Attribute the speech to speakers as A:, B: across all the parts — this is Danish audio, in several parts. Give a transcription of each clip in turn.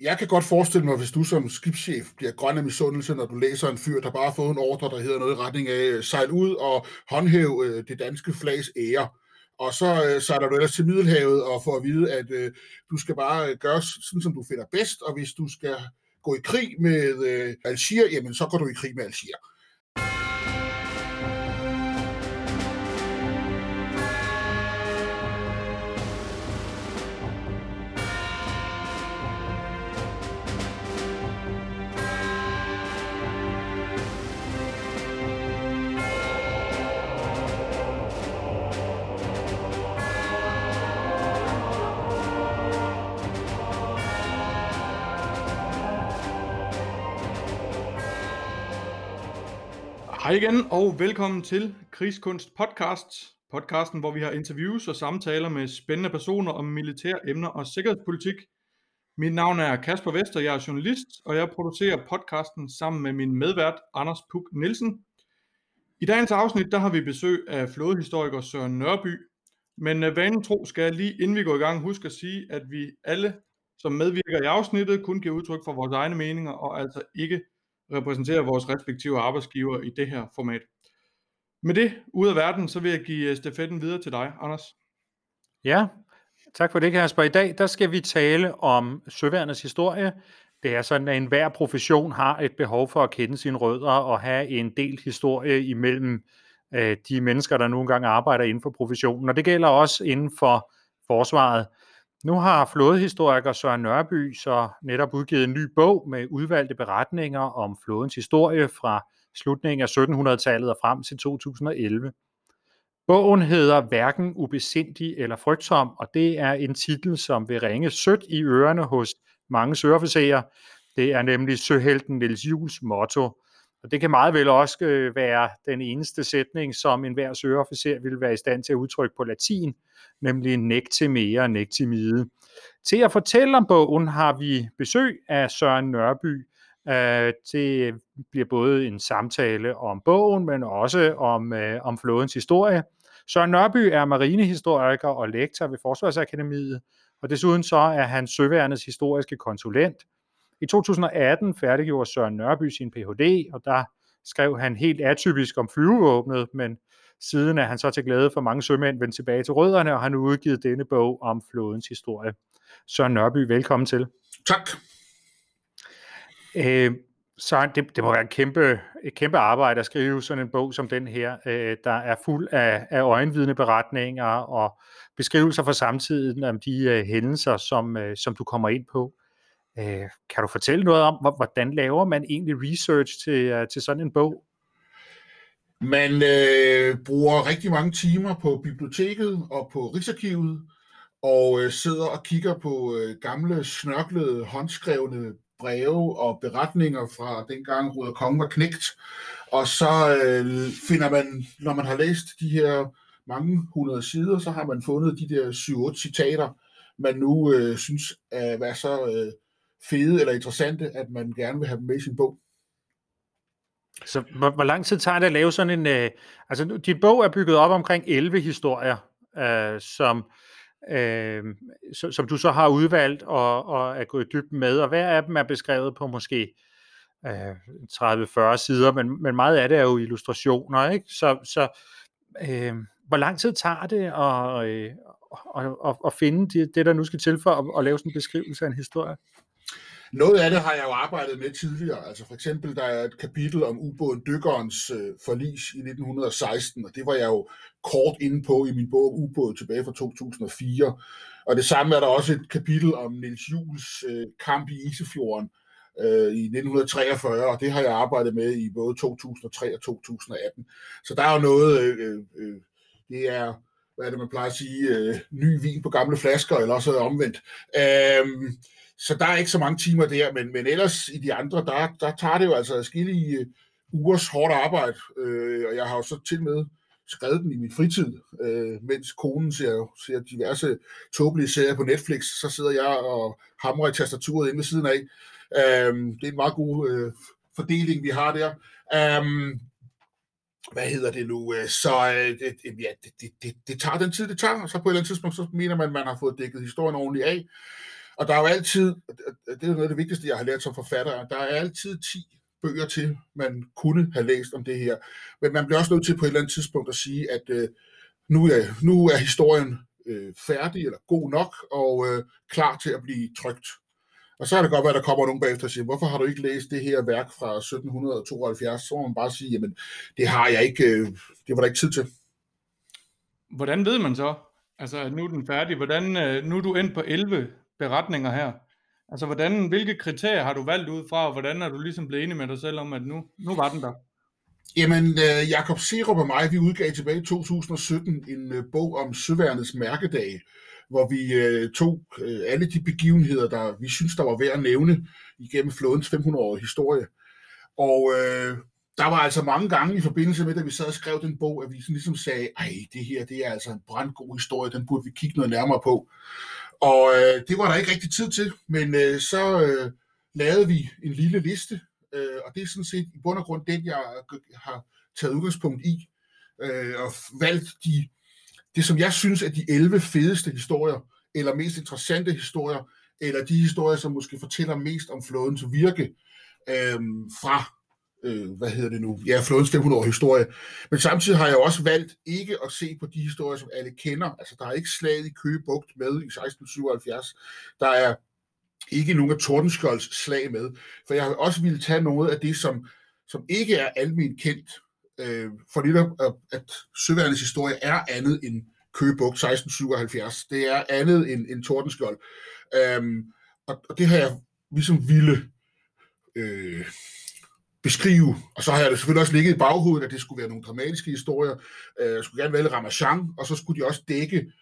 A: jeg kan godt forestille mig, hvis du som skibschef bliver grøn af misundelse, når du læser en fyr, der bare har fået en ordre, der hedder noget i retning af øh, sejl ud og håndhæv øh, det danske flags ære. Og så øh, sejler du ellers til Middelhavet og får at vide, at øh, du skal bare øh, gøre sådan, som du finder bedst, og hvis du skal gå i krig med øh, Algier, jamen så går du i krig med Algier.
B: Hej igen, og velkommen til Krigskunst Podcast. Podcasten, hvor vi har interviews og samtaler med spændende personer om militære emner og sikkerhedspolitik. Mit navn er Kasper Vester, jeg er journalist, og jeg producerer podcasten sammen med min medvært Anders Puk Nielsen. I dagens afsnit, der har vi besøg af flådehistoriker Søren Nørby. Men øh, vanen tro skal jeg lige inden vi går i gang huske at sige, at vi alle, som medvirker i afsnittet, kun giver udtryk for vores egne meninger og altså ikke repræsenterer vores respektive arbejdsgiver i det her format. Med det ud af verden, så vil jeg give øh, stafetten videre til dig, Anders.
C: Ja, tak for det, Kasper. I dag der skal vi tale om søværnets historie. Det er sådan, at enhver profession har et behov for at kende sine rødder og have en del historie imellem øh, de mennesker, der nogle gange arbejder inden for professionen. Og det gælder også inden for forsvaret. Nu har flådehistoriker Søren Nørby så netop udgivet en ny bog med udvalgte beretninger om flådens historie fra slutningen af 1700-tallet og frem til 2011. Bogen hedder Hverken ubesindig eller frygtsom, og det er en titel, som vil ringe sødt i ørerne hos mange søofficerer. Det er nemlig søhelten Niels Jules motto. Og det kan meget vel også øh, være den eneste sætning, som enhver søofficer vil være i stand til at udtrykke på latin, nemlig nægte mere, nægte mide. Til at fortælle om bogen har vi besøg af Søren Nørby. Øh, det bliver både en samtale om bogen, men også om, øh, om flådens historie. Søren Nørby er marinehistoriker og lektor ved Forsvarsakademiet, og desuden så er han Søværnets historiske konsulent. I 2018 færdiggjorde Søren Nørby sin Ph.D., og der skrev han helt atypisk om flyvevåbnet, men siden er han så til glæde for mange sømænd vendt tilbage til rødderne, og han har udgivet denne bog om flådens historie. Søren Nørby, velkommen til.
A: Tak.
C: Øh, så det, det må være et kæmpe, et kæmpe arbejde at skrive sådan en bog som den her, øh, der er fuld af, af øjenvidende beretninger og beskrivelser fra samtiden om de øh, hændelser, som, øh, som du kommer ind på. Øh, kan du fortælle noget om, hvordan laver man egentlig research til, øh, til sådan en bog?
A: Man øh, bruger rigtig mange timer på biblioteket og på Rigsarkivet, og øh, sidder og kigger på øh, gamle, snørklede, håndskrevne breve og beretninger fra dengang Ruder Kong var knægt. Og så øh, finder man, når man har læst de her mange hundrede sider, så har man fundet de der 7-8 citater, man nu øh, synes at være så øh, fede eller interessante, at man gerne vil have dem med i sin bog.
C: Så hvor, hvor lang tid tager det at lave sådan en... Øh, altså, din bog er bygget op omkring 11 historier, øh, som, øh, som, som du så har udvalgt og, og er gået i dybden med, og hver af dem er beskrevet på måske øh, 30-40 sider, men, men meget af det er jo illustrationer, ikke? Så, så øh, hvor lang tid tager det at, øh, at, at, at finde det, det, der nu skal til for at, at lave sådan en beskrivelse af en historie?
A: Noget af det har jeg jo arbejdet med tidligere. Altså for eksempel, der er et kapitel om ubåden Dykkerens øh, forlis i 1916, og det var jeg jo kort inde på i min bog om tilbage fra 2004. Og det samme er der også et kapitel om Niels Jules øh, kamp i Isefjorden øh, i 1943, og det har jeg arbejdet med i både 2003 og 2018. Så der er jo noget, øh, øh, øh, det er, hvad er det man plejer at sige, øh, ny vin på gamle flasker, eller også omvendt. Øh, så der er ikke så mange timer der, men, men ellers i de andre, der, der tager det jo altså skille øh, ugers hårdt arbejde, øh, og jeg har jo så til med skrevet den i min fritid, øh, mens konen ser, ser diverse tåbelige serier på Netflix, så sidder jeg og hamrer i tastaturet inde ved siden af. Øh, det er en meget god øh, fordeling, vi har der. Øh, hvad hedder det nu? Øh, så øh, det, ja, det, det, det, det tager den tid, det tager, og så på et eller andet tidspunkt, så mener man, at man har fået dækket historien ordentligt af. Og der er jo altid, det er noget af det vigtigste, jeg har lært som forfatter, der er altid 10 bøger til, man kunne have læst om det her. Men man bliver også nødt til på et eller andet tidspunkt at sige, at øh, nu, er, nu er historien øh, færdig eller god nok og øh, klar til at blive trygt. Og så er det godt, at der kommer nogen bagefter og siger, hvorfor har du ikke læst det her værk fra 1772? Så må man bare sige, jamen det har jeg ikke, øh, det var der ikke tid til.
B: Hvordan ved man så, altså at nu er den færdig, hvordan, øh, nu er du endt på 11 beretninger her. Altså hvordan, hvilke kriterier har du valgt ud fra, og hvordan er du ligesom blevet enig med dig selv om, at nu, nu var den der?
A: Jamen, øh, Jakob Serup og mig, vi udgav tilbage i 2017 en øh, bog om Søværnets mærkedag, hvor vi øh, tog alle de begivenheder, der vi synes, der var værd at nævne igennem flådens 500-årige historie. Og øh, der var altså mange gange i forbindelse med, at vi sad og skrev den bog, at vi ligesom sagde, ej, det her det er altså en brandgod historie, den burde vi kigge noget nærmere på. Og øh, det var der ikke rigtig tid til, men øh, så øh, lavede vi en lille liste, øh, og det er sådan set i bund og grund den, jeg har taget udgangspunkt i, øh, og valgt de, det, som jeg synes er de 11 fedeste historier, eller mest interessante historier, eller de historier, som måske fortæller mest om flådens virke øh, fra øh, hvad hedder det nu, ja, flådens 500 år historie. Men samtidig har jeg også valgt ikke at se på de historier, som alle kender. Altså, der er ikke slaget i Køge Bugt med i 1677. Der er ikke nogen af Tordenskjolds slag med. For jeg har også ville tage noget af det, som, som ikke er almindeligt kendt, øh, for netop at, at søværnets historie er andet end Køge Bugt 1677. Det er andet end, end Tordenskjold. Øh, og, og det har jeg ligesom ville øh, beskrive, og så har jeg det selvfølgelig også ligget i baghovedet, at det skulle være nogle dramatiske historier. Øh, jeg skulle gerne vælge Ramachan, og så skulle de også dække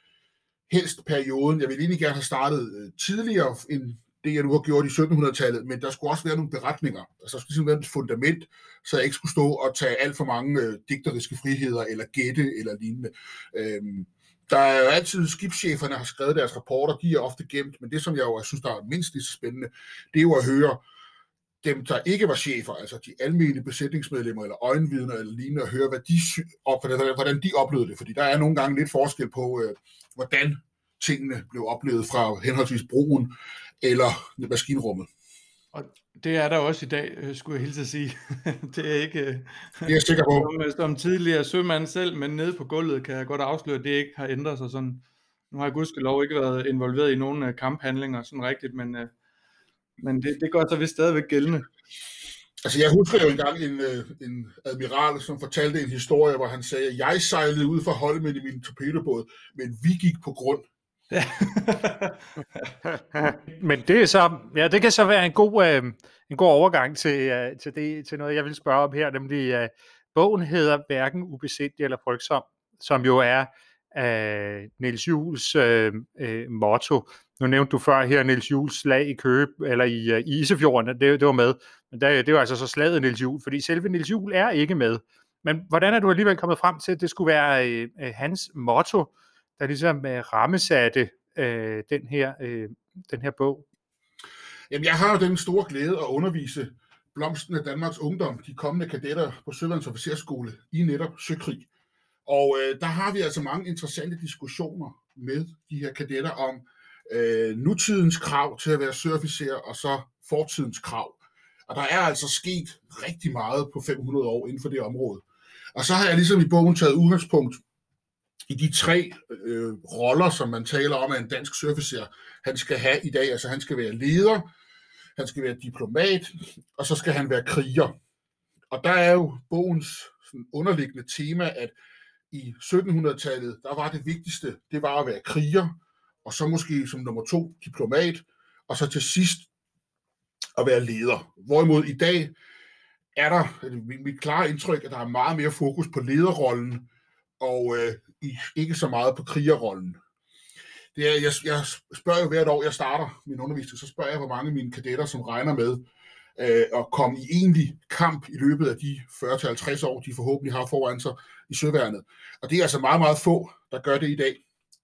A: helst perioden. Jeg ville egentlig gerne have startet øh, tidligere end det, jeg nu har gjort i 1700-tallet, men der skulle også være nogle beretninger. Altså, der skulle ligesom være et fundament, så jeg ikke skulle stå og tage alt for mange øh, digteriske friheder, eller gætte, eller lignende. Øhm, der er jo altid skibscheferne har skrevet deres rapporter, de er ofte gemt, men det, som jeg jo synes, der er mindst lige så spændende, det er jo at høre, dem, der ikke var chefer, altså de almindelige besætningsmedlemmer eller øjenvidner eller lignende, og høre, hvad de, op, hvordan de oplevede det. Fordi der er nogle gange lidt forskel på, øh, hvordan tingene blev oplevet fra henholdsvis broen eller maskinrummet.
B: Og det er der også i dag, øh, skulle jeg hilse at sige. det er ikke... Det
A: er jeg sikker på.
B: Som, som tidligere sømand selv, men nede på gulvet kan jeg godt afsløre, at det ikke har ændret sig sådan. Nu har jeg gudskelov ikke været involveret i nogen øh, kamphandlinger sådan rigtigt, men men det, det gør så vist stadigvæk gældende.
A: Altså jeg husker jo engang en, øh, en admiral, som fortalte en historie, hvor han sagde, at jeg sejlede ud fra Holmen i min torpedobåd, men vi gik på grund. Ja.
C: men det er så, ja, det kan så være en god, øh, en god overgang til, øh, til, det, til noget, jeg vil spørge om her, nemlig øh, bogen hedder hverken ubesindig eller frygtsom, som jo er af Niels Jules øh, øh, motto. Nu nævnte du før her Niels Jules slag i Køge, eller i, uh, i Isefjorden, det, det var med. Men det, det var altså så slaget Niels Juhl, fordi selve Niels Juhl er ikke med. Men hvordan er du alligevel kommet frem til, at det skulle være øh, øh, hans motto, der ligesom øh, rammesatte øh, den, her, øh, den her bog?
A: Jamen, jeg har jo den store glæde at undervise blomsten af Danmarks Ungdom, de kommende kadetter på Søvands Officerskole i netop søkrig. Og øh, der har vi altså mange interessante diskussioner med de her kadetter om, øh, nutidens krav til at være søofficer, og så fortidens krav. Og der er altså sket rigtig meget på 500 år inden for det område. Og så har jeg ligesom i bogen taget udgangspunkt i de tre øh, roller, som man taler om, at en dansk søofficer han skal have i dag. Altså han skal være leder, han skal være diplomat, og så skal han være kriger. Og der er jo bogens sådan underliggende tema, at i 1700-tallet, der var det vigtigste, det var at være kriger, og så måske som nummer to diplomat, og så til sidst at være leder. Hvorimod i dag er der altså, mit klare indtryk, at der er meget mere fokus på lederrollen, og øh, ikke så meget på krigerrollen. Det er, jeg, jeg spørger jo hvert år, jeg starter min undervisning, så spørger jeg, hvor mange af mine kadetter, som regner med øh, at komme i egentlig kamp i løbet af de 40-50 år, de forhåbentlig har foran sig i søværnet. Og det er altså meget, meget få, der gør det i dag.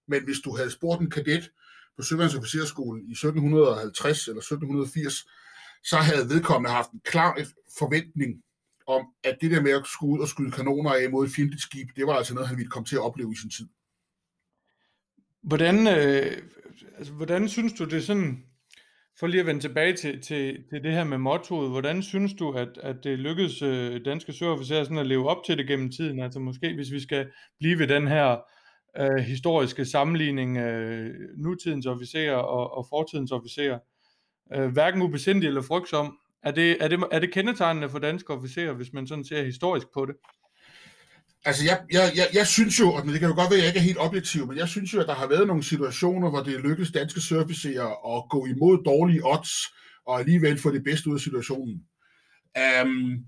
A: Men hvis du havde spurgt en kadet på Søværnsofficerskolen i 1750 eller 1780, så havde vedkommende haft en klar forventning om, at det der med at skulle ud og skyde kanoner af mod et fjendtligt skib, det var altså noget, han ville komme til at opleve i sin tid.
B: Hvordan, øh, altså, hvordan synes du, det sådan for lige at vende tilbage til, til, til det her med mottoet, hvordan synes du, at, at det lykkedes øh, danske søofficerer sådan at leve op til det gennem tiden? Altså måske, hvis vi skal blive ved den her øh, historiske sammenligning øh, nutidens officerer og, og fortidens officerer, øh, hverken ubesindig eller frygtsom, er det, er, det, er det kendetegnende for danske officerer, hvis man sådan ser historisk på det?
A: Altså, jeg, jeg, jeg, jeg synes jo, og det kan jo godt være, at jeg ikke er helt objektiv, men jeg synes jo, at der har været nogle situationer, hvor det lykkedes danske surfacerer at gå imod dårlige odds, og alligevel få det bedste ud af situationen. Um,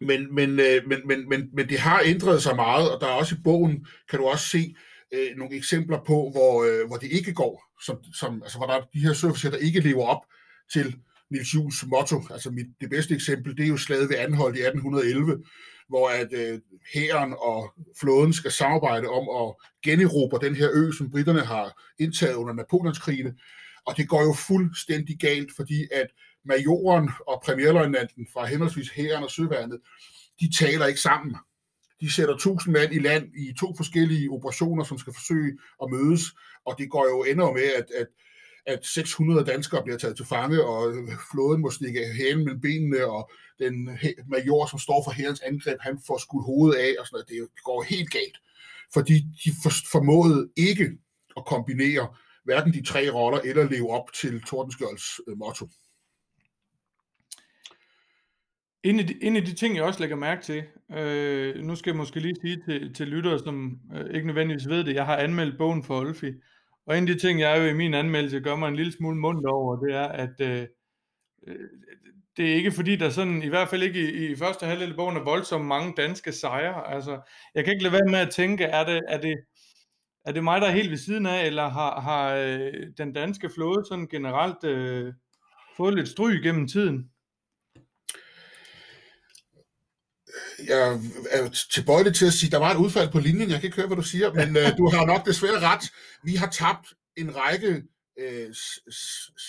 A: men, men, øh, men, men, men, men det har ændret sig meget, og der er også i bogen, kan du også se øh, nogle eksempler på, hvor, øh, hvor det ikke går, som, som, altså hvor der er de her surfacer, der ikke lever op til Nils Jules motto. Altså mit, det bedste eksempel, det er jo slaget ved Anhold i 1811, hvor at øh, hæren og flåden skal samarbejde om at generobre den her ø, som britterne har indtaget under Napoleonskrigene. Og det går jo fuldstændig galt, fordi at majoren og premierløjtnanten fra henholdsvis hæren og søværnet, de taler ikke sammen. De sætter tusind mand i land i to forskellige operationer, som skal forsøge at mødes, og det går jo ender med, at, at at 600 danskere bliver taget til fange, og flåden må stikke hælen mellem benene, og den major, som står for hærens angreb, han får skudt hovedet af, og sådan noget. Det går helt galt. Fordi de formåede ikke at kombinere hverken de tre roller, eller leve op til Tordenskjolds øh, motto.
B: En af, de, en af de ting, jeg også lægger mærke til, øh, nu skal jeg måske lige sige til, til lyttere, som øh, ikke nødvendigvis ved det, jeg har anmeldt bogen for Olfi, og en af de ting, jeg jo i min anmeldelse gør mig en lille smule mundt over, det er, at øh, øh, det er ikke fordi, der sådan, i hvert fald ikke i, i første halvdel af bogen, er voldsomt mange danske sejre. Altså, jeg kan ikke lade være med at tænke, er det, er det, er det mig, der er helt ved siden af, eller har, har øh, den danske flåde sådan generelt øh, fået lidt stryg gennem tiden?
A: Jeg er tilbøjelig til at sige, der var et udfald på linjen, jeg kan ikke høre, hvad du siger, men øh, du har nok desværre ret. Vi har tabt en række øh,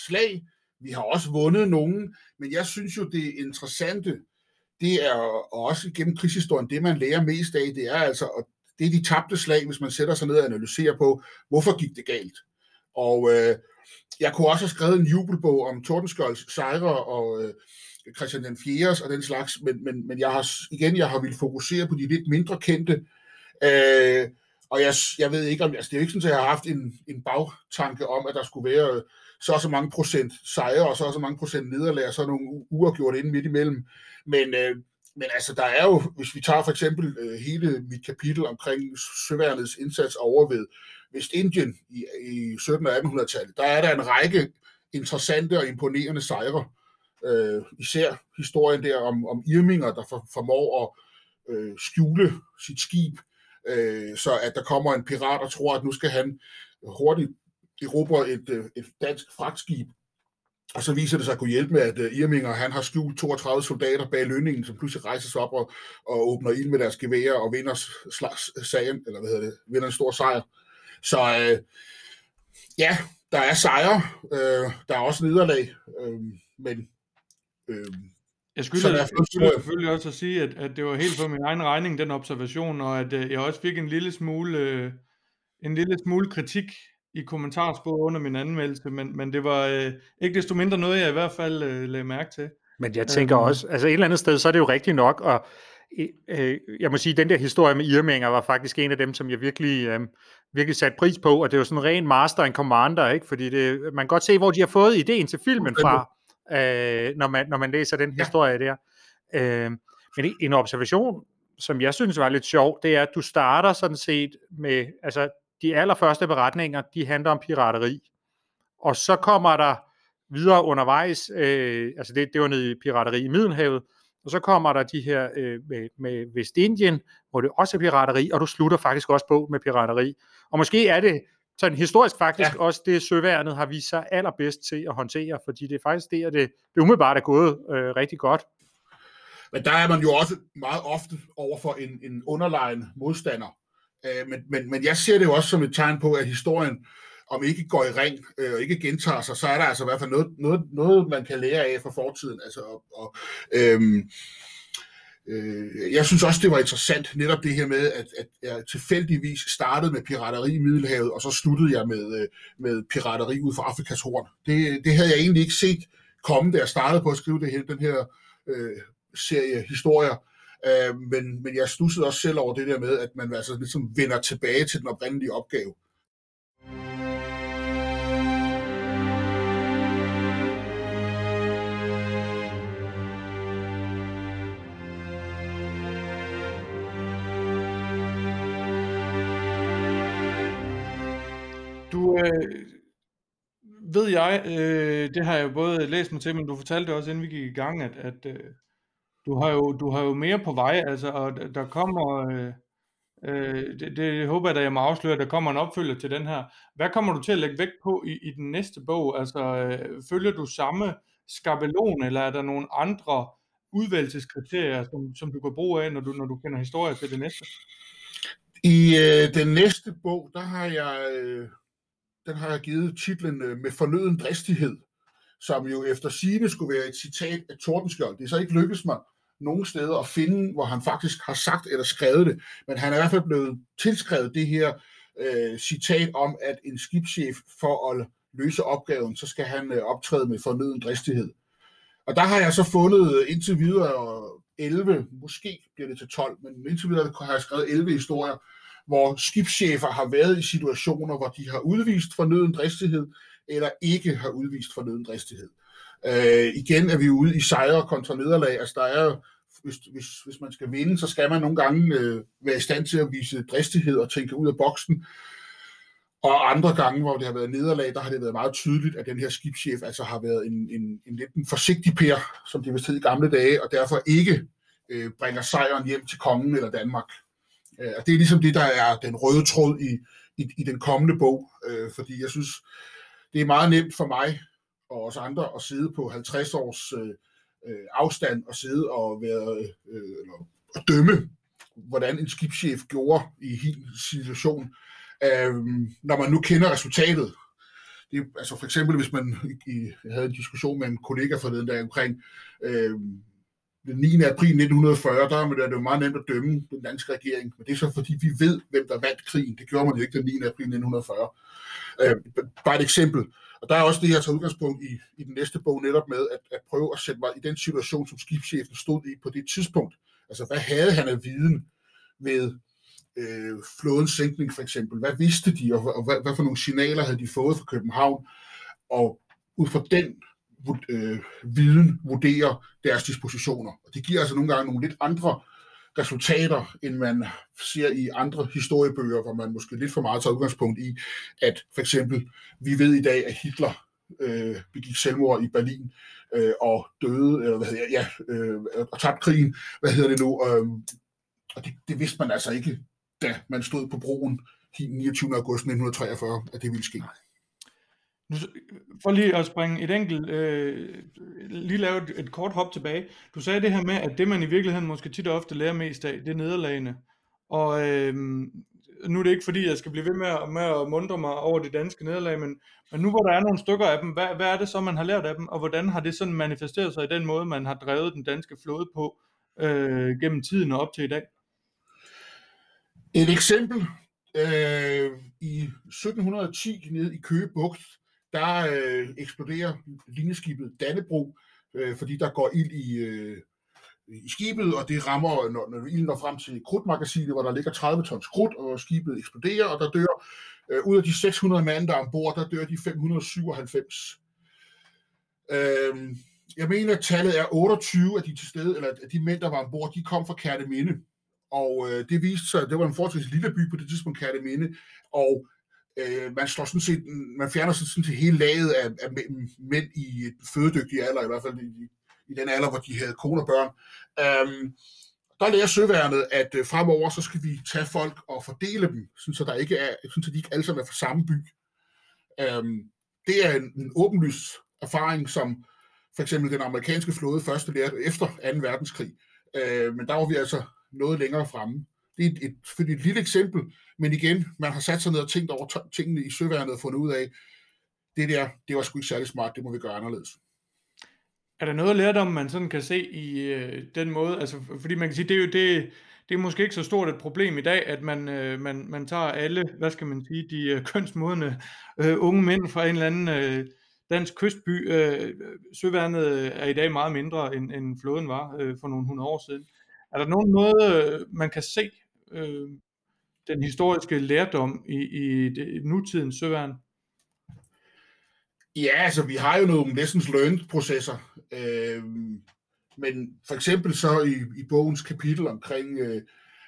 A: slag, vi har også vundet nogen, men jeg synes jo, det interessante, det er også gennem krigshistorien, det man lærer mest af, det er altså, at det er de tabte slag, hvis man sætter sig ned og analyserer på, hvorfor gik det galt. Og øh, jeg kunne også have skrevet en jubelbog om Tordenskjolds sejre og øh, Christian den 4. og den slags, men, men, men jeg har, igen, jeg har ville fokusere på de lidt mindre kendte, øh, og jeg, jeg ved ikke om, altså det er jo ikke sådan, at jeg har haft en, en bagtanke om, at der skulle være øh, så og så mange procent sejre, og så og så mange procent nederlag, og så nogle uafgjort inden midt imellem. Men, øh, men altså, der er jo, hvis vi tager for eksempel øh, hele mit kapitel omkring søværnets indsats over ved Vestindien i, i 1700- og 1800-tallet, der er der en række interessante og imponerende sejre. Øh, især historien der om, om Irminger, der for, formår at øh, skjule sit skib, øh, så at der kommer en pirat og tror, at nu skal han hurtigt erobre et, øh, et dansk fragtskib, og så viser det sig at kunne hjælpe med, at øh, Irminger han har skjult 32 soldater bag lønningen, som pludselig rejser sig op og, og åbner ild med deres geværer og vinder slags sagen, eller hvad hedder det, vinder en stor sejr. Så øh, ja, der er sejre, øh, der er også nederlag, øh, men
B: øh, jeg skylder, jeg skylder selvfølgelig også at sige, at, at det var helt på min egen regning, den observation, og at øh, jeg også fik en lille smule, øh, en lille smule kritik i kommentarsporet under min anmeldelse, men, men det var øh, ikke desto mindre noget, jeg i hvert fald øh, lagde mærke til.
C: Men jeg tænker øh, også, altså et eller andet sted, så er det jo rigtigt nok, og øh, jeg må sige, den der historie med Irminger var faktisk en af dem, som jeg virkelig, øh, virkelig satte pris på, og det var sådan en ren master and commander, ikke? fordi det, man kan godt se, hvor de har fået ideen til filmen fra, øh, når, man, når man læser den ja. historie der. Øh, men en observation, som jeg synes var lidt sjov, det er, at du starter sådan set med, altså de allerførste beretninger, de handler om pirateri. Og så kommer der videre undervejs, øh, altså det, det var nede i pirateri i Middelhavet, og så kommer der de her øh, med, med Vestindien, hvor det også er pirateri, og du slutter faktisk også på med pirateri. Og måske er det sådan historisk faktisk ja. også det, søværnet har vist sig allerbedst til at håndtere, fordi det er faktisk det, at det, det umiddelbart er gået øh, rigtig godt.
A: Men der er man jo også meget ofte over for en, en underlegen modstander. Øh, men, men, men jeg ser det jo også som et tegn på, at historien om ikke går i ring øh, og ikke gentager sig, så er der altså i hvert fald noget, noget, noget man kan lære af fra fortiden. Altså, og, og, øhm, øh, jeg synes også, det var interessant, netop det her med, at, at jeg tilfældigvis startede med pirateri i Middelhavet, og så sluttede jeg med, øh, med pirateri ud for Afrikas horn. Det, det havde jeg egentlig ikke set komme, da jeg startede på at skrive det her, den her øh, serie historier. Øh, men, men jeg stussede også selv over det der med, at man altså ligesom vender tilbage til den oprindelige opgave.
B: Øh, ved jeg, øh, det har jeg både læst mig til, men du fortalte også, inden vi gik i gang, at, at øh, du, har jo, du har jo mere på vej, altså, og der kommer, øh, øh, det, det håber jeg da, jeg må afsløre, at der kommer en opfølger til den her. Hvad kommer du til at lægge vægt på i, i den næste bog? Altså, øh, følger du samme skabelon, eller er der nogle andre udvalgelseskriterier, som, som du kan bruge af, når du, når du kender historie til det næste?
A: I øh, den næste bog, der har jeg øh, den har jeg givet titlen øh, Med fornøden dristighed, som jo efter sigende skulle være et citat af Tordenskjold. Det er så ikke lykkedes mig nogen steder at finde, hvor han faktisk har sagt eller skrevet det, men han er i hvert fald blevet tilskrevet det her øh, citat om, at en skibschef for at løse opgaven, så skal han øh, optræde med fornøden dristighed. Og der har jeg så fundet øh, indtil videre øh, 11, måske bliver det til 12, men indtil videre har jeg skrevet 11 historier, hvor skibschefer har været i situationer, hvor de har udvist fornøden dristighed, eller ikke har udvist fornøden dristighed. Øh, igen er vi ude i sejre kontra nederlag. Altså der er, hvis, hvis, hvis man skal vinde, så skal man nogle gange øh, være i stand til at vise dristighed og tænke ud af boksen. Og andre gange, hvor det har været nederlag, der har det været meget tydeligt, at den her skibschef altså har været en, en, en lidt en forsigtig per, som det var i gamle dage, og derfor ikke øh, bringer sejren hjem til kongen eller Danmark. Øh, og det er ligesom det, der er den røde tråd i, i, i den kommende bog, øh, fordi jeg synes, det er meget nemt for mig og os andre at sidde på 50 års øh, øh, afstand og sidde og være øh, eller, og dømme, hvordan en skibschef gjorde i hin situation, øh, når man nu kender resultatet. Det, altså for eksempel, hvis man i, jeg havde en diskussion med en kollega forleden dag omkring øh, den 9. april 1940, der er det jo meget nemt at dømme den danske regering, men det er så fordi, vi ved, hvem der vandt krigen. Det gjorde man jo ikke den 9. april 1940. Øh, bare et eksempel. Og der er også det, jeg tager udgangspunkt i, i den næste bog netop med, at, at prøve at sætte mig i den situation, som skibschefen stod i på det tidspunkt. Altså, hvad havde han af viden ved øh, flådens sænkning for eksempel? Hvad vidste de, og, og hvad, hvad for nogle signaler havde de fået fra København? Og ud fra den øh, viden vurderer deres dispositioner. Og det giver altså nogle gange nogle lidt andre resultater, end man ser i andre historiebøger, hvor man måske lidt for meget tager udgangspunkt i, at for eksempel, vi ved i dag, at Hitler øh, begik selvmord i Berlin øh, og døde, eller hvad hedder ja, øh, og tabte krigen, hvad hedder det nu, øh, og det, det vidste man altså ikke, da man stod på broen 29. august 1943, at det ville ske.
B: Nej for lige at springe et enkelt, øh, lige lave et, et kort hop tilbage. Du sagde det her med, at det man i virkeligheden måske tit og ofte lærer mest af, det er nederlagene. Og øh, nu er det ikke fordi, jeg skal blive ved med at, med at mundre mig over de danske nederlag, men, men nu hvor der er nogle stykker af dem, hvad, hvad er det så, man har lært af dem, og hvordan har det sådan manifesteret sig i den måde, man har drevet den danske flåde på øh, gennem tiden og op til i dag?
A: Et eksempel. Øh, I 1710 nede i Køge Bugt, der øh, eksploderer linjeskibet Dannebro, øh, fordi der går ild i, øh, i skibet, og det rammer, når, når ilden når frem til krudtmagasinet, hvor der ligger 30 tons krudt, og skibet eksploderer, og der dør, øh, ud af de 600 mand, der er ombord, der dør de 597. Øh, jeg mener, at tallet er 28 af de til stede, eller af de mænd, der var ombord, de kom fra Kærteminde. Og øh, det viste sig, at det var en forholdsvis lille by på det tidspunkt, Kærteminde, og Øh, man, slår sådan set, man fjerner sådan set hele laget af, af mænd i øh, et fødedygtig alder, i hvert fald i, i den alder, hvor de havde kone og børn. Øhm, der lærer søværnet, at øh, fremover så skal vi tage folk og fordele dem, sådan så, der ikke er, sådan så de ikke alle sammen er fra samme by. Øhm, det er en, en åbenlys erfaring, som for eksempel den amerikanske flåde første lærte efter 2. verdenskrig. Øh, men der var vi altså noget længere fremme. Det er et, et, et lille eksempel, men igen, man har sat sig ned og tænkt over tingene i søværnet og fundet ud af, det der, det var sgu ikke særlig smart, det må vi gøre anderledes.
B: er der noget lærdom, man sådan kan se i øh, den måde? Altså, fordi man kan sige, det er jo det, det er måske ikke så stort et problem i dag, at man, øh, man, man tager alle, hvad skal man sige, de øh, kønsmodende øh, unge mænd fra en eller anden øh, dansk kystby. Øh, søværnet øh, er i dag meget mindre, end, end flåden var øh, for nogle hundrede år siden. Er der nogen måde, øh, man kan se øh, den historiske lærdom i, i det, nutidens søværn?
A: Ja, altså vi har jo nogle lessons learned processer, øh, men for eksempel så i, i bogens kapitel omkring øh,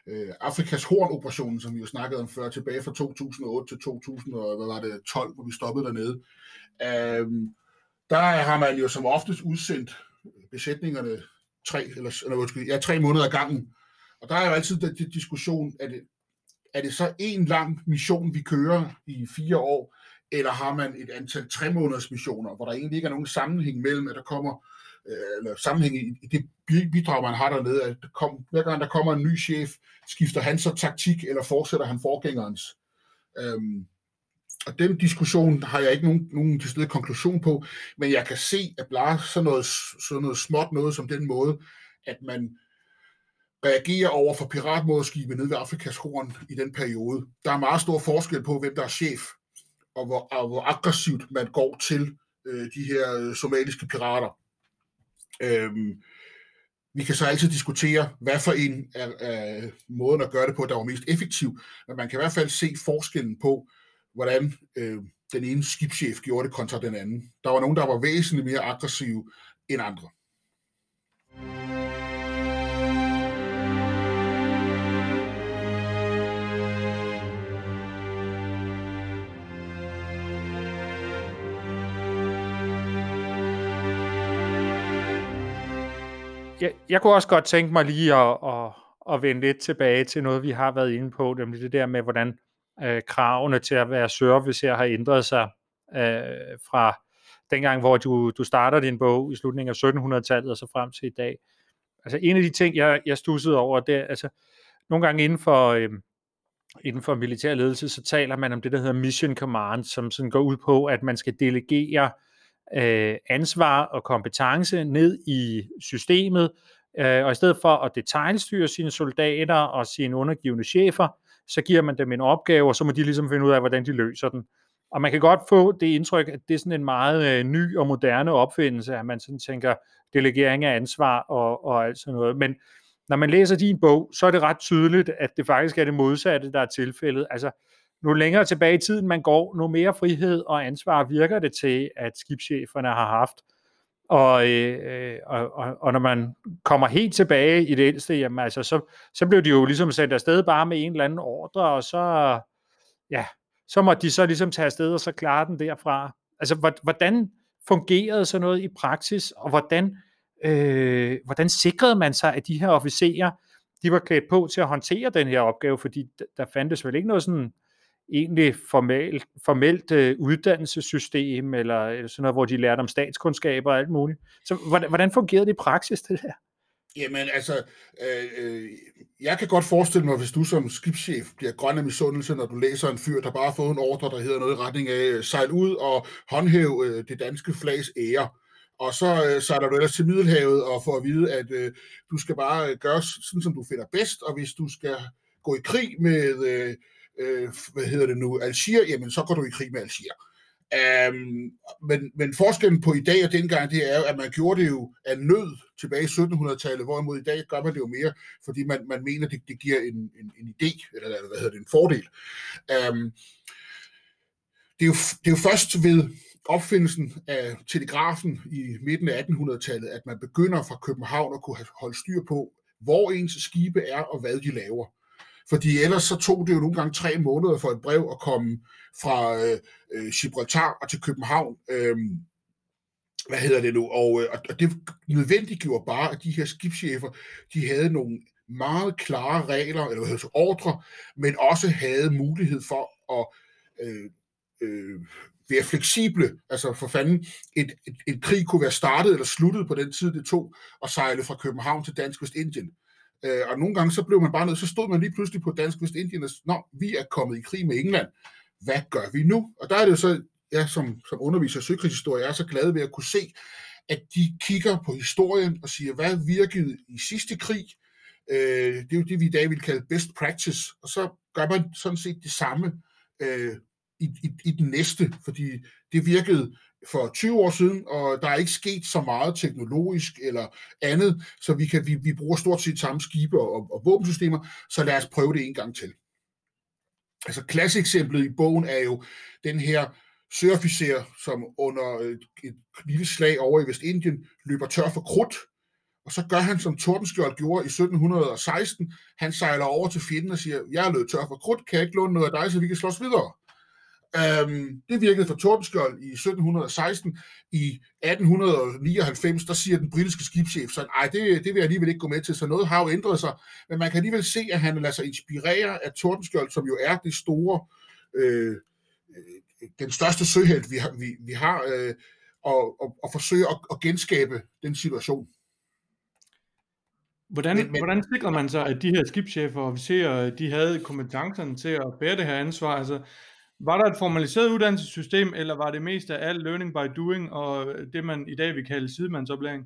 A: øh, Afrikas Horn-operationen, som vi jo snakkede om før, tilbage fra 2008 til 2012, hvor vi stoppede dernede, øh, der har man jo som oftest udsendt besætningerne tre, eller, eller ja, tre måneder ad gangen. Og der er jo altid den diskussion, er det, er det så en lang mission, vi kører i fire år, eller har man et antal tre måneders missioner, hvor der egentlig ikke er nogen sammenhæng mellem, at der kommer øh, eller sammenhæng i det bidrag, man har dernede, at der kom, hver gang der kommer en ny chef, skifter han så taktik, eller fortsætter han forgængerens. Øhm, og den diskussion har jeg ikke nogen, nogen til konklusion på, men jeg kan se, at bare sådan noget, sådan noget småt noget som den måde, at man reagerer over for piratmåderskibet nede ved Afrikas Horn i den periode. Der er meget stor forskel på, hvem der er chef, og hvor, og hvor aggressivt man går til øh, de her øh, somaliske pirater. Øhm, vi kan så altid diskutere, hvad for en af, af måden at gøre det på, der var mest effektiv, men man kan i hvert fald se forskellen på, hvordan øh, den ene skibschef gjorde det kontra den anden. Der var nogen, der var væsentligt mere aggressive end andre.
C: Jeg, jeg kunne også godt tænke mig lige at, at, at vende lidt tilbage til noget, vi har været inde på, nemlig det der med, hvordan øh, kravene til at være service her har ændret sig øh, fra dengang, hvor du, du starter din bog i slutningen af 1700-tallet og så frem til i dag. Altså en af de ting, jeg, jeg stussede over, det er, altså nogle gange inden for, øh, inden for militær ledelse, så taler man om det, der hedder mission command, som sådan går ud på, at man skal delegere øh, Øh, ansvar og kompetence ned i systemet, øh, og i stedet for at detaljstyre sine soldater og sine undergivende chefer, så giver man dem en opgave, og så må de ligesom finde ud af, hvordan de løser den. Og man kan godt få det indtryk, at det er sådan en meget øh, ny og moderne opfindelse, at man sådan tænker delegering af ansvar og, og alt sådan noget. Men når man læser din bog, så er det ret tydeligt, at det faktisk er det modsatte, der er tilfældet. Altså, nu længere tilbage i tiden man går, nu mere frihed og ansvar virker det til, at skibscheferne har haft. Og, øh, øh, og, og, og når man kommer helt tilbage i det ældste, jamen altså, så, så blev de jo ligesom sendt afsted bare med en eller anden ordre, og så, ja, så måtte de så ligesom tage afsted og så klare den derfra. Altså, hvordan fungerede sådan noget i praksis, og hvordan, øh, hvordan sikrede man sig, at de her officerer, de var klædt på til at håndtere den her opgave, fordi der fandtes vel ikke noget sådan egentlig formelt, formelt uddannelsessystem, eller, eller sådan noget, hvor de lærte om statskundskaber og alt muligt. Så hvordan, hvordan fungerede det i praksis, det der?
A: Jamen altså, øh, øh, jeg kan godt forestille mig, hvis du som skibschef bliver grøn af misundelse, når du læser en fyr, der bare har fået en ordre, der hedder noget i retning af øh, sejl ud og håndhæve øh, det danske flags ære. Og så øh, sejler du ellers til Middelhavet og får at vide, at øh, du skal bare gøre sådan, som du finder bedst, og hvis du skal gå i krig med... Øh, øh, hvad hedder det nu, Algier, jamen så går du i krig med Algier. Um, øhm, men, men forskellen på i dag og dengang, det er jo, at man gjorde det jo af nød tilbage i 1700-tallet, hvorimod i dag gør man det jo mere, fordi man, man mener, det, det giver en, en, en idé, eller hvad hedder det, en fordel. Um, det, er jo, det er jo først ved opfindelsen af telegrafen i midten af 1800-tallet, at man begynder fra København at kunne holde styr på, hvor ens skibe er og hvad de laver. Fordi ellers så tog det jo nogle gange tre måneder for et brev at komme fra øh, øh, Gibraltar og til København. Øh, hvad hedder det nu? Og, øh, og det nødvendiggjorde bare, at de her skibschefer, de havde nogle meget klare regler, eller hvad hedder det, ordre, men også havde mulighed for at øh, øh, være fleksible. Altså for fanden, et, et, et krig kunne være startet eller sluttet på den tid, det tog at sejle fra København til Dansk Vestindien. Øh, og nogle gange så blev man bare nødt, så stod man lige pludselig på Dansk Vestindien og nå, vi er kommet i krig med England. Hvad gør vi nu? Og der er det jo så, jeg som, som underviser i søkrigshistorie, er så glad ved at kunne se, at de kigger på historien og siger, hvad virkede i sidste krig? Øh, det er jo det, vi i dag vil kalde best practice, og så gør man sådan set det samme øh, i, i, i den næste, fordi det virkede for 20 år siden, og der er ikke sket så meget teknologisk eller andet, så vi, kan, vi, vi bruger stort set samme skibe og, og våbensystemer, så lad os prøve det en gang til. Altså klasseeksemplet i bogen er jo den her søofficer, som under et, et lille slag over i Vestindien løber tør for krudt, og så gør han, som Tordenskjold gjorde i 1716. Han sejler over til fjenden og siger, jeg er løbet tør for krudt, kan jeg ikke låne noget af dig, så vi kan slås videre? Øhm, det virkede for Tordenskjold i 1716. I 1899, der siger den britiske skibschef sådan, ej, det, det vil jeg alligevel ikke gå med til, så noget har jo ændret sig. Men man kan alligevel se, at han lader sig inspirere af Tordenskjold, som jo er det store, øh, den største søhelt, vi har, vi, vi har øh, og, og, og forsøge at, at genskabe den situation.
B: Hvordan, men, men, hvordan sikrer man sig, at de her skibschefer og officerer, de havde kompetencerne til at bære det her ansvar? Altså, var der et formaliseret uddannelsessystem, eller var det mest af alt learning by doing, og det man i dag vil kalde sidemandsoplæring?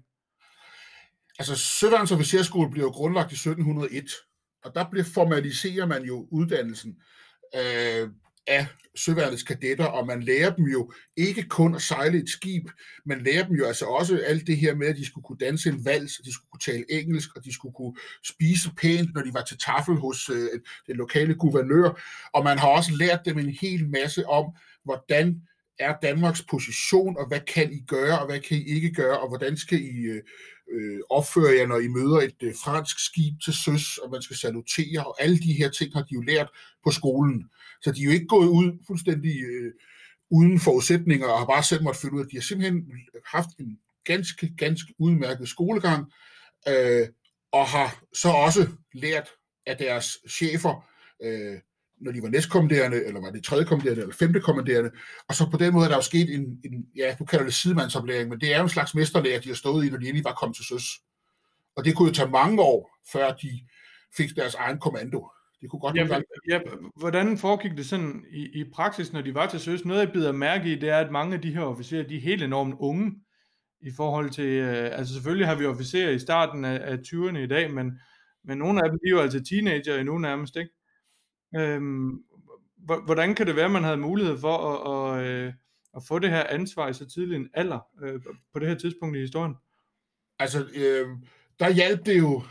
A: Altså, Søværnsofficerskole blev jo grundlagt i 1701, og der blev formaliserer man jo uddannelsen øh, af søværnets kadetter, og man lærer dem jo ikke kun at sejle et skib, man lærer dem jo altså også alt det her med, at de skulle kunne danse en vals, og de skulle kunne tale engelsk, og de skulle kunne spise pænt, når de var til tafel hos øh, den lokale guvernør, og man har også lært dem en hel masse om, hvordan er Danmarks position, og hvad kan I gøre, og hvad kan I ikke gøre, og hvordan skal I øh, opføre jer, når I møder et øh, fransk skib til søs, og man skal salutere, og alle de her ting har de jo lært på skolen. Så de er jo ikke gået ud fuldstændig øh, uden forudsætninger, og har bare selv måtte finde ud af, at de har simpelthen haft en ganske, ganske udmærket skolegang, øh, og har så også lært af deres chefer, øh, når de var næstkommanderende, eller var det tredje kommanderende, eller femte kommanderende, og så på den måde er der jo sket en, en ja, du kalder det sidemandsoplæring, men det er jo en slags mesterlærer, de har stået i, når de egentlig var kommet til søs. Og det kunne jo tage mange år, før de fik deres egen kommando. Det kunne godt
B: ja, ja, hvordan foregik det sådan i, i praksis, når de var til søs? Noget, jeg bider mærke i, det er, at mange af de her officerer, de er helt enormt unge i forhold til, øh, altså selvfølgelig har vi officerer i starten af, af 20'erne i dag, men, men nogle af dem, de er jo altså teenager endnu nærmest, ikke? Øhm, hvordan kan det være, at man havde mulighed for at, at, øh, at få det her ansvar i så tidlig en alder øh, på det her tidspunkt i historien?
A: Altså, øh, der hjalp det jo,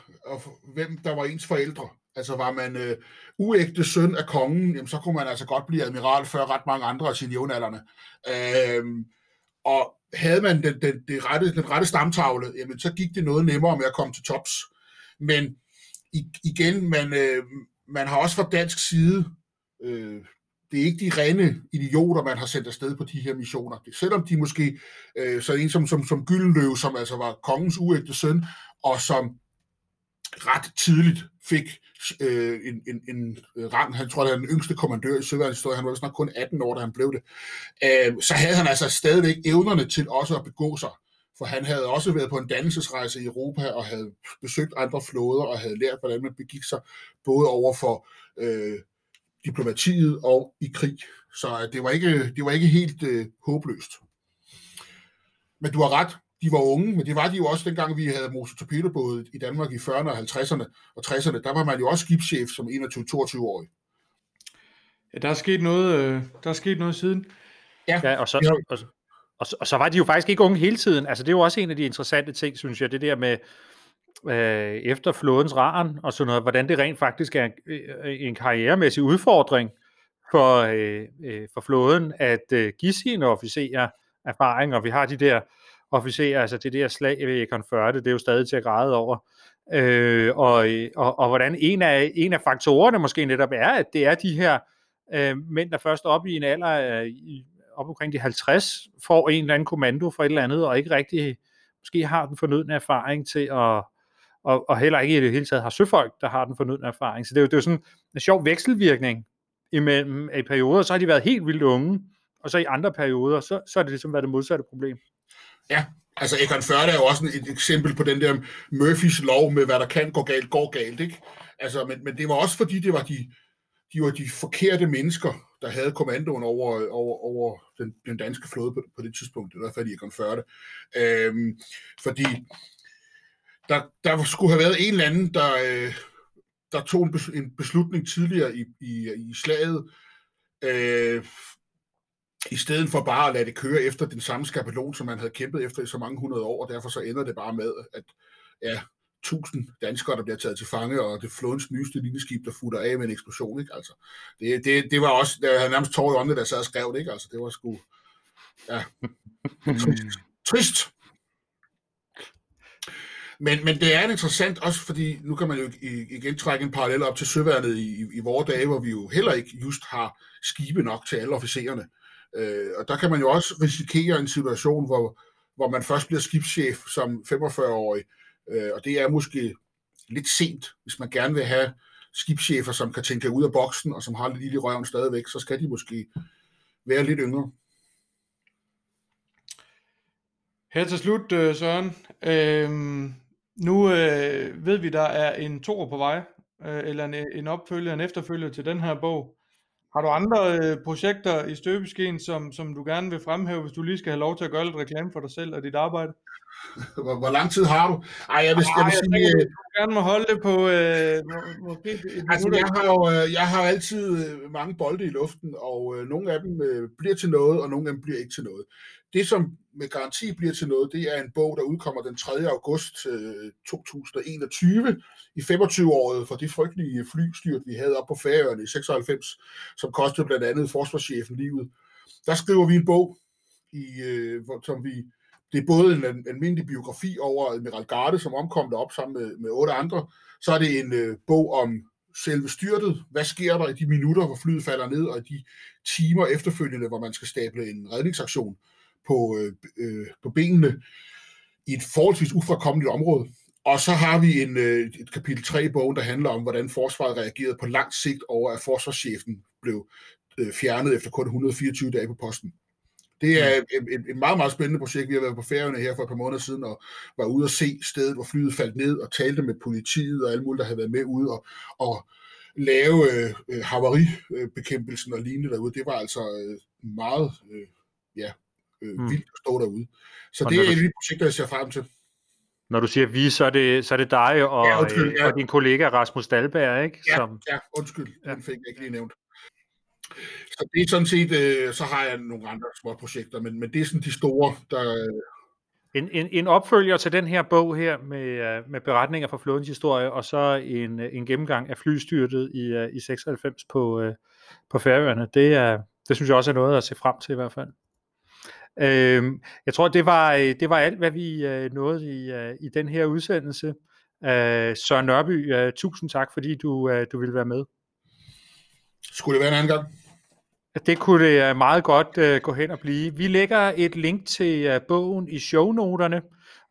A: hvem der var ens forældre. Altså var man øh, uægte søn af kongen, jamen, så kunne man altså godt blive admiral før ret mange andre af sine jævnaldrende. Øh, og havde man den, den, den, rette, den rette stamtavle, jamen, så gik det noget nemmere med at komme til tops. Men igen, man, øh, man har også fra dansk side, øh, det er ikke de rene idioter, man har sendt afsted på de her missioner. Det, selvom de måske, øh, så en som, som, som Gyldenløv, som altså var kongens uægte søn, og som ret tidligt fik øh, en, en, en rang, han tror, det er den yngste kommandør i søværnshistorien. han var snart kun 18 år, da han blev det, øh, så havde han altså stadigvæk evnerne til også at begå sig. For han havde også været på en dannelsesrejse i Europa og havde besøgt andre flåder og havde lært, hvordan man begik sig både over for øh, diplomatiet og i krig. Så det var ikke, det var ikke helt øh, håbløst. Men du har ret, de var unge, men det var de jo også dengang, vi havde motortorpedobåde i Danmark i 40'erne og 50'erne og 60'erne. Der var man jo også skibschef som 21-22-årig.
B: Ja, der er sket noget, øh, der er sket noget siden.
C: Ja, ja og, så, og, og, og så var de jo faktisk ikke unge hele tiden. Altså det er jo også en af de interessante ting, synes jeg, det der med øh, efter flådens raren og sådan noget, hvordan det rent faktisk er en, øh, en karrieremæssig udfordring for, øh, øh, for flåden at øh, give sine officerer erfaring, og vi har de der officerer, altså det der slag ved Ekon 40, det er jo stadig til at græde over. Øh, og, og, og hvordan en af, en af faktorerne måske netop er, at det er de her øh, mænd, der først op i en alder øh, op omkring de 50, får en eller anden kommando for et eller andet, og ikke rigtig måske har den fornødne erfaring til at, og, og heller ikke i det hele taget har søfolk, der har den fornødne erfaring. Så det er jo, det er jo sådan en sjov vekselvirkning imellem, i perioder, så har de været helt vildt unge, og så i andre perioder, så, så er det ligesom været det modsatte problem.
A: Ja, altså Egon Førde er jo også et eksempel på den der Murphys lov med, hvad der kan gå galt, går galt, ikke? Altså, men, men det var også fordi, det var de, de var de forkerte mennesker, der havde kommandoen over, over, over den, den danske flåde på, på det tidspunkt, i hvert fald i Egon Førte. Øhm, fordi der, der skulle have været en eller anden, der, øh, der tog en, en beslutning tidligere i, i, i slaget, øh, i stedet for bare at lade det køre efter den samme skabelon, som man havde kæmpet efter i så mange hundrede år, og derfor så ender det bare med, at ja, tusind danskere, der bliver taget til fange, og det flådens nyeste linjeskib, der futter af med en eksplosion. Ikke? Altså, det, det, det var også, der havde nærmest tår i ånden, der sad og skrev det. Ikke? Altså, det var sgu, ja, trist. trist. Men, men det er interessant også, fordi nu kan man jo igen trække en parallel op til søværnet i, i, i vores dage, hvor vi jo heller ikke just har skibe nok til alle officererne. Øh, og der kan man jo også risikere en situation, hvor, hvor man først bliver skibschef som 45-årig, øh, og det er måske lidt sent, hvis man gerne vil have skibschefer, som kan tænke ud af boksen, og som har lidt lille røven stadigvæk, så skal de måske være lidt yngre.
B: Her til slut, øh, Søren. Øhm, nu øh, ved vi, der er en to på vej, øh, eller en, en opfølger, en efterfølger til den her bog. Har du andre øh, projekter i støbeskeen, som, som du gerne vil fremhæve, hvis du lige skal have lov til at gøre lidt reklame for dig selv og dit arbejde?
A: Hvor, hvor lang tid har du?
B: Ej, jeg vil, Ej, jeg vil sige... Jeg tænker, du gerne må holde det på... Øh, måske
A: altså, jeg har jo øh, jeg har altid øh, mange bolde i luften, og øh, nogle af dem øh, bliver til noget, og nogle af dem bliver ikke til noget. Det, som med garanti bliver til noget, det er en bog, der udkommer den 3. august øh, 2021, i 25-året for det frygtelige flystyrt, vi havde op på Færøerne i 96, som kostede blandt andet forsvarschefen livet. Der skriver vi en bog, i, øh, som vi det er både en almindelig biografi over Admiral Garde, som omkom derop sammen med, med otte andre. Så er det en øh, bog om selve styrtet. Hvad sker der i de minutter, hvor flyet falder ned, og i de timer efterfølgende, hvor man skal stable en redningsaktion på, øh, øh, på benene i et forholdsvis ufrakommeligt område. Og så har vi en, øh, et kapitel 3 i bogen, der handler om, hvordan forsvaret reagerede på lang sigt over, at forsvarschefen blev øh, fjernet efter kun 124 dage på posten. Det er mm. et, et meget, meget spændende projekt. Vi har været på færgerne her for et par måneder siden og var ude at se stedet, hvor flyet faldt ned og talte med politiet og alle mulige, der havde været med ude og, og lave øh, havaribekæmpelsen og lignende derude. Det var altså øh, meget øh, ja, øh, mm. vildt at stå derude. Så og det er et af de projekter, jeg ser frem til.
C: Når du siger vi, så er det, så er det dig og, ja, undskyld, ja. og din kollega Rasmus Dalberg, ikke?
A: Ja, Som... ja undskyld, den fik jeg ikke lige nævnt. Så det er sådan set, øh, så har jeg nogle andre små projekter, men, men det er sådan de store, der... Øh,
C: en, en, en opfølger til den her bog her med, øh, med beretninger fra flådens historie, og så en, en gennemgang af flystyrtet i, i 96 på, på Færøerne. Det, er, det synes jeg også er noget at se frem til i hvert fald. Øhm, jeg tror, det var, det var alt, hvad vi nåede i, i den her udsendelse. Søren Nørby, tusind tak, fordi du, du ville være med.
A: Skulle det være en anden gang?
C: Det kunne det meget godt uh, gå hen og blive. Vi lægger et link til øh, bogen i shownoterne.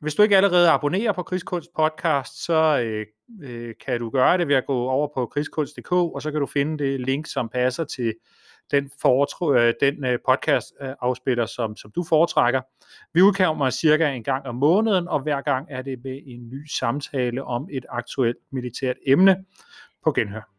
C: Hvis du ikke allerede abonnerer på Krigskunst podcast, så kan du gøre det ved at gå over på krigskunst.dk, og så kan du finde det link, som passer til den, foretr- den podcast afspiller, som, som du foretrækker. Vi udkommer cirka en gang om måneden, og hver gang er det med en ny samtale om et aktuelt militært emne på genhør.